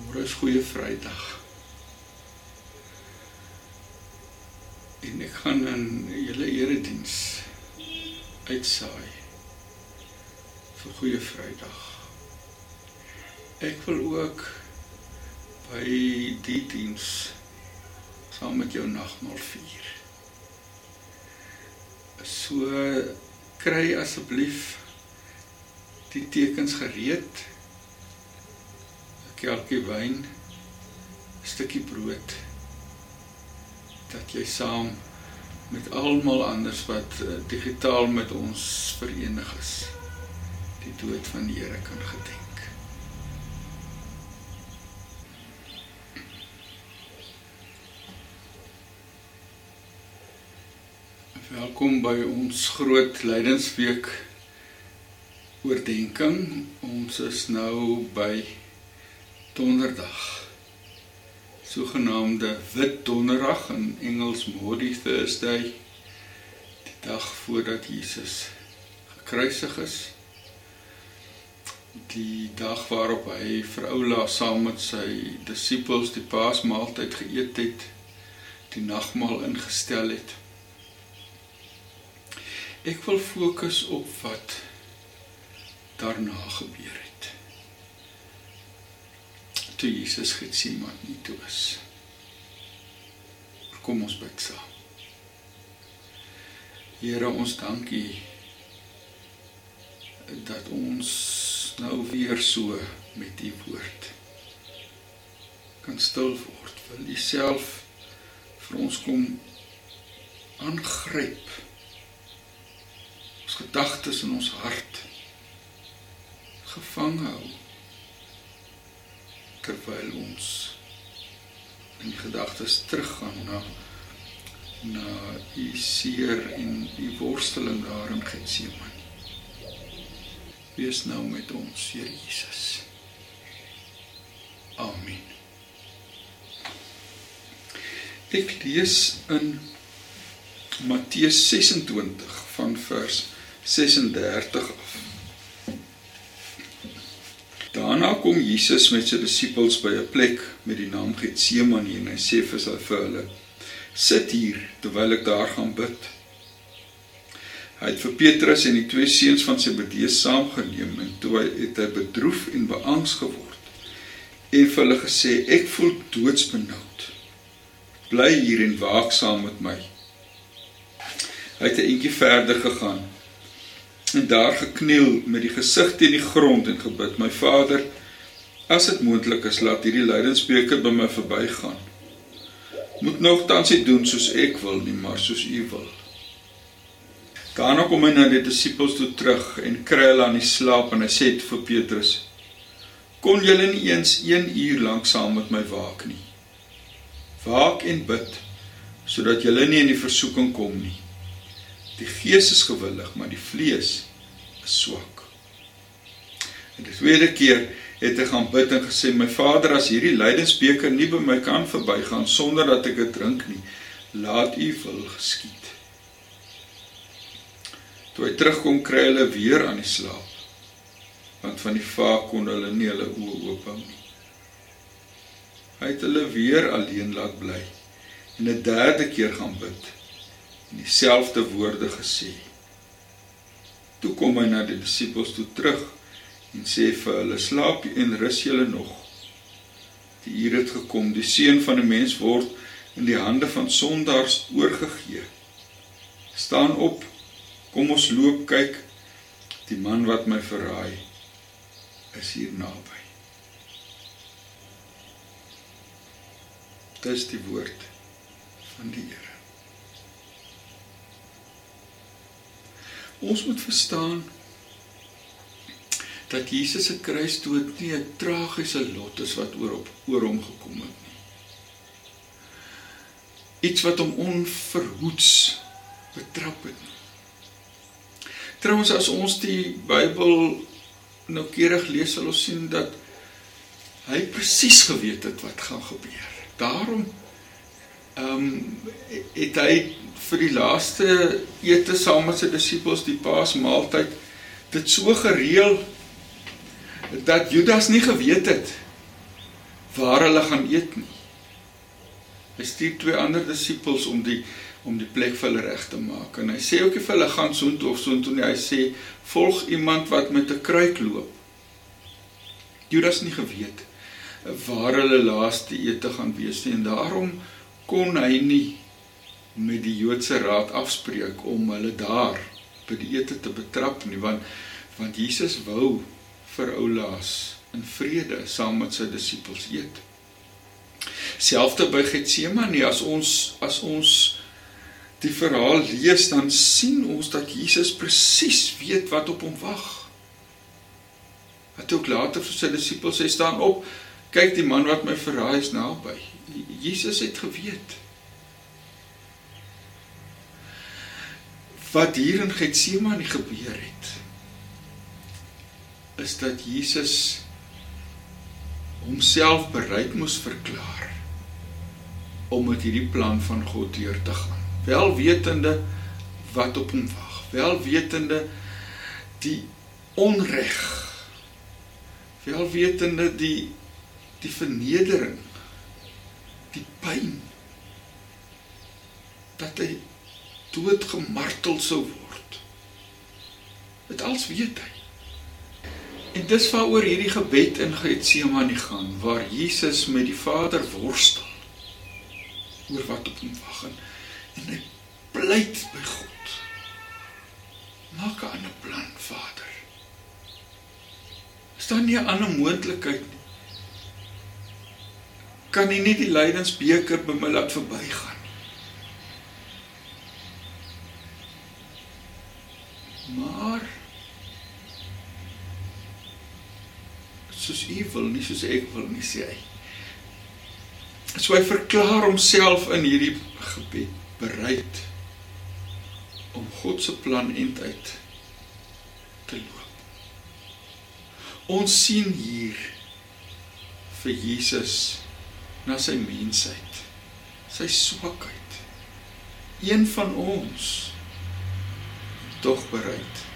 Môre is goeie Vrydag. En ek gaan in julle erediens uitsaai vir goeie Vrydag. Ek wil ook by die diens saam met jou nagmaal vier. So kry asseblief die tekens gereed. 'n Kelkie wyn, 'n stukkie brood dat jy saam met almal anders wat uh, digitaal met ons verenig is die dood van die Here kan gedenk. Welkom by ons groot lydensweek oordenking. Ons is nou by Donderdag. Sogenaamde Wit Donderdag in Engels Maundy Thursday. Die dag voordat Jesus gekruisig is. Die dag waarop hy vir Oula saam met sy disippels die Paasmaaltyd geëet het, die nagmaal ingestel het. Ek wil fokus op wat daarna gebeur het. Toe Jesus Getsemane toe is. Kom ons bid saam. Here, ons dankie dat ons nou weer so met u woord kan stil word. Wil u self vir ons kom aangryp ons gedagtes in ons hart gevang hou terwyl ons in gedagtes teruggaan na na u seer en u worsteling daar in Getsemane. Wees nou met ons, Here Jesus. Amen. Ek lees in Matteus 26 van vers 36 af. Daarna kom Jesus met sy disippels by 'n plek met die naam Getsemane en hy sê vir sy vir hulle: "Sit hier terwyl ek daar gaan bid." Hy het vir Petrus en die twee seuns van Zebedeus saamgeneem en toe hy het hy bedroef en beangs geword en vir hulle gesê: "Ek voel doodsbenoud. Bly hier en waak saam met my." Hy het 'n entjie verder gegaan en daar gekniel met die gesig teen die grond en gebid: "My Vader, as dit moontlik is, laat hierdie lydensbeker by my verbygaan. Moet nogtans nie doen soos ek wil nie, maar soos U wil." Daarna kom hy na die disippels toe terug en kry hulle aan die slaap en hy sê vir Petrus: "Kon julle nie eens 1 uur lank saam met my waak nie? Waak en bid sodat julle nie in die versoeking kom nie." Die gees is gewillig, maar die vlees is swak. En die tweede keer het hy gaan bid en gesê: "My Vader, as hierdie lydensbeker nie by my kan verbygaan sonder dat ek dit drink nie, laat U wil geskied." Toe hy terugkom, kry hulle weer aan die slaap. Want van die vaak kon hulle nie hulle oë oop hou nie. Hy het hulle weer alleen laat bly en 'n derde keer gaan bid en dieselfde woorde gesê. Toe kom hy na die disippels toe terug en sê vir hulle: "Slaap en rus julle nog. Die uur het gekom, die seun van die mens word in die hande van sondaars oorgegee. Staan op, kom ons loop kyk. Die man wat my verraai is hier naby." Dis die woord van die Here. Ons moet verstaan dat Jesus se kruisdood nie 'n tragiese lot is wat oor op oor hom gekom het nie. Iets wat hom onverhoeds betrap het. Trouwens as ons die Bybel noukeurig lees sal ons sien dat hy presies geweet het wat gaan gebeur. Daarom ehm um, het hy vir die laaste ete saam met sy disippels die Paasmaaltyd dit so gereël dat Judas nie geweet het waar hulle gaan eet nie. Hy stuur twee ander disippels om die om die plek vir hulle reg te maak en hy sê ook vir hulle gaan soontoe of soontoe nie. Hy sê volg iemand wat met 'n kruik loop. Judas nie geweet waar hulle laaste ete gaan wees nie en daarom kon hy nie met die Joodse raad afspreek om hulle daar by die ete te betrap nie want want Jesus wou vir oulaas in vrede saam met sy disippels eet. Selfs by Getsemane as ons as ons die verhaal lees dan sien ons dat Jesus presies weet wat op hom wag. Wat ook later vir sy disippels sê staan op, kyk die man wat my verraai is naby. Jesus het geweet. Wat hier in Getsemane gebeur het is dat Jesus homself bereid moes verklaar om met hierdie plan van God deur te gaan. Wel wetende wat op hom wag. Wel wetende die onreg. Wel wetende die die vernedering. Die pyn dat hy doodgemartel sou word. Dit als weet hy. En dis waaroor hierdie gebed in Getsemane gaan waar Jesus met die Vader worstel oor wat op hom wag en, en hy pleit by God. Maak 'n ander plan, Vader. Is daar nie 'n ander moontlikheid nie? Kan U nie die lydensbeker by my laat verbygaan nie? Maar soos u wil, nie soos ek wil nie, sê hy. So hy verklaar homself in hierdie gebed bereid om God se plan eintlik te loop. Ons sien hier vir Jesus na sy mensheid, sy swakheid. Een van ons tog bereid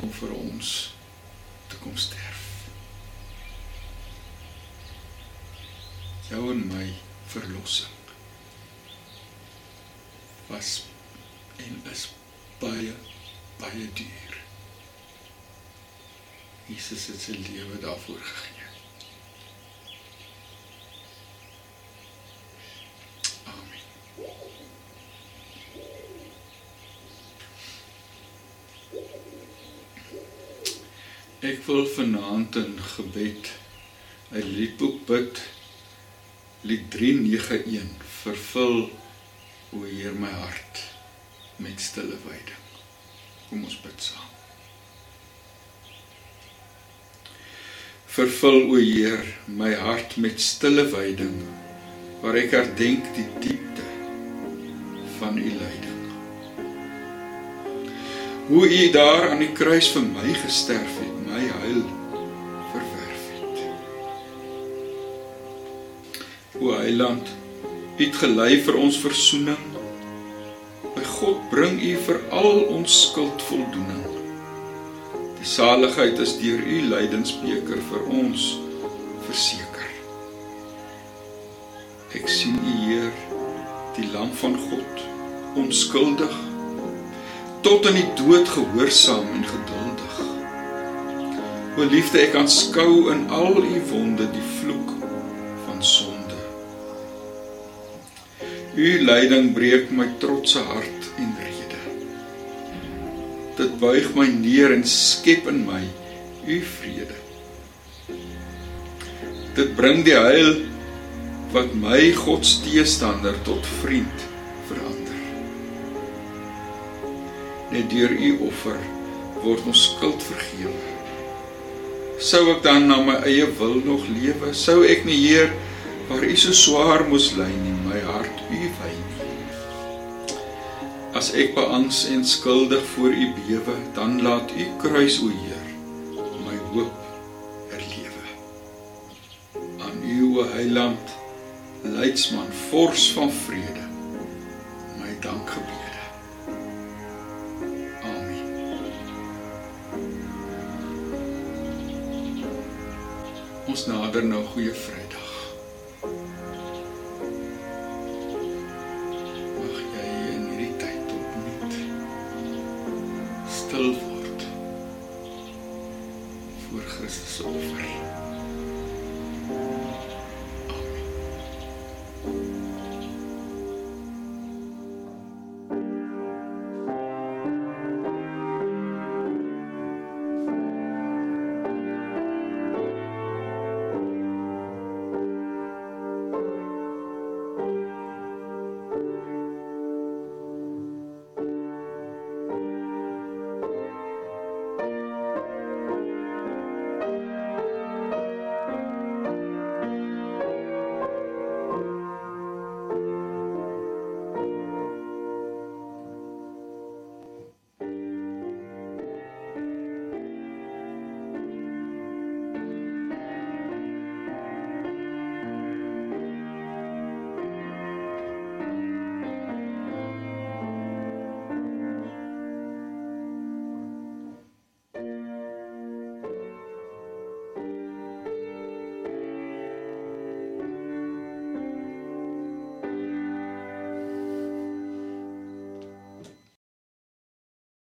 om vir ons te kom sterf. jou en my verlossing was en is baie baie duur. Jesus het sy lewe daarvoor gegee. Ek wil vanaand in gebed 'n liedboek bid Lied 391 vervul o Heer my hart met stille wyding. Kom ons bid saam. Vervul o Heer my hart met stille wyding waar ek herdenk die diepte van u lyding. Hoe u daar aan die kruis vir my gesterf het, Heiland, U het gelei vir ons verzoening. By God bring U vir al ons skuld voldoening. Die saligheid is deur U lydensbeker vir ons verseker. Ek sien U Heer, die lam van God, onskuldig tot in die dood gehoorsaam en geduldig. O liefde, ek aanskou in al U wonde die vloek van sonde. U leiding breek my trotse hart en rede. Dit buig my neer en skep in my u vrede. Dit bring die heil wat my God se teestander tot vriend verander. Net deur u offer word ons skuld vergewe. Sou ek dan na my eie wil nog lewe? Sou ek nie Heer waar u so swaar moes ly nie my hart u wy nie. As ek beangs en skuldig voor u bewe dan laat u kruis o heer my hoop herlewe. Aan u o heiland leidsman vors van vrede my dank gebede. Amen. Ons nader na Goeie Vrydag.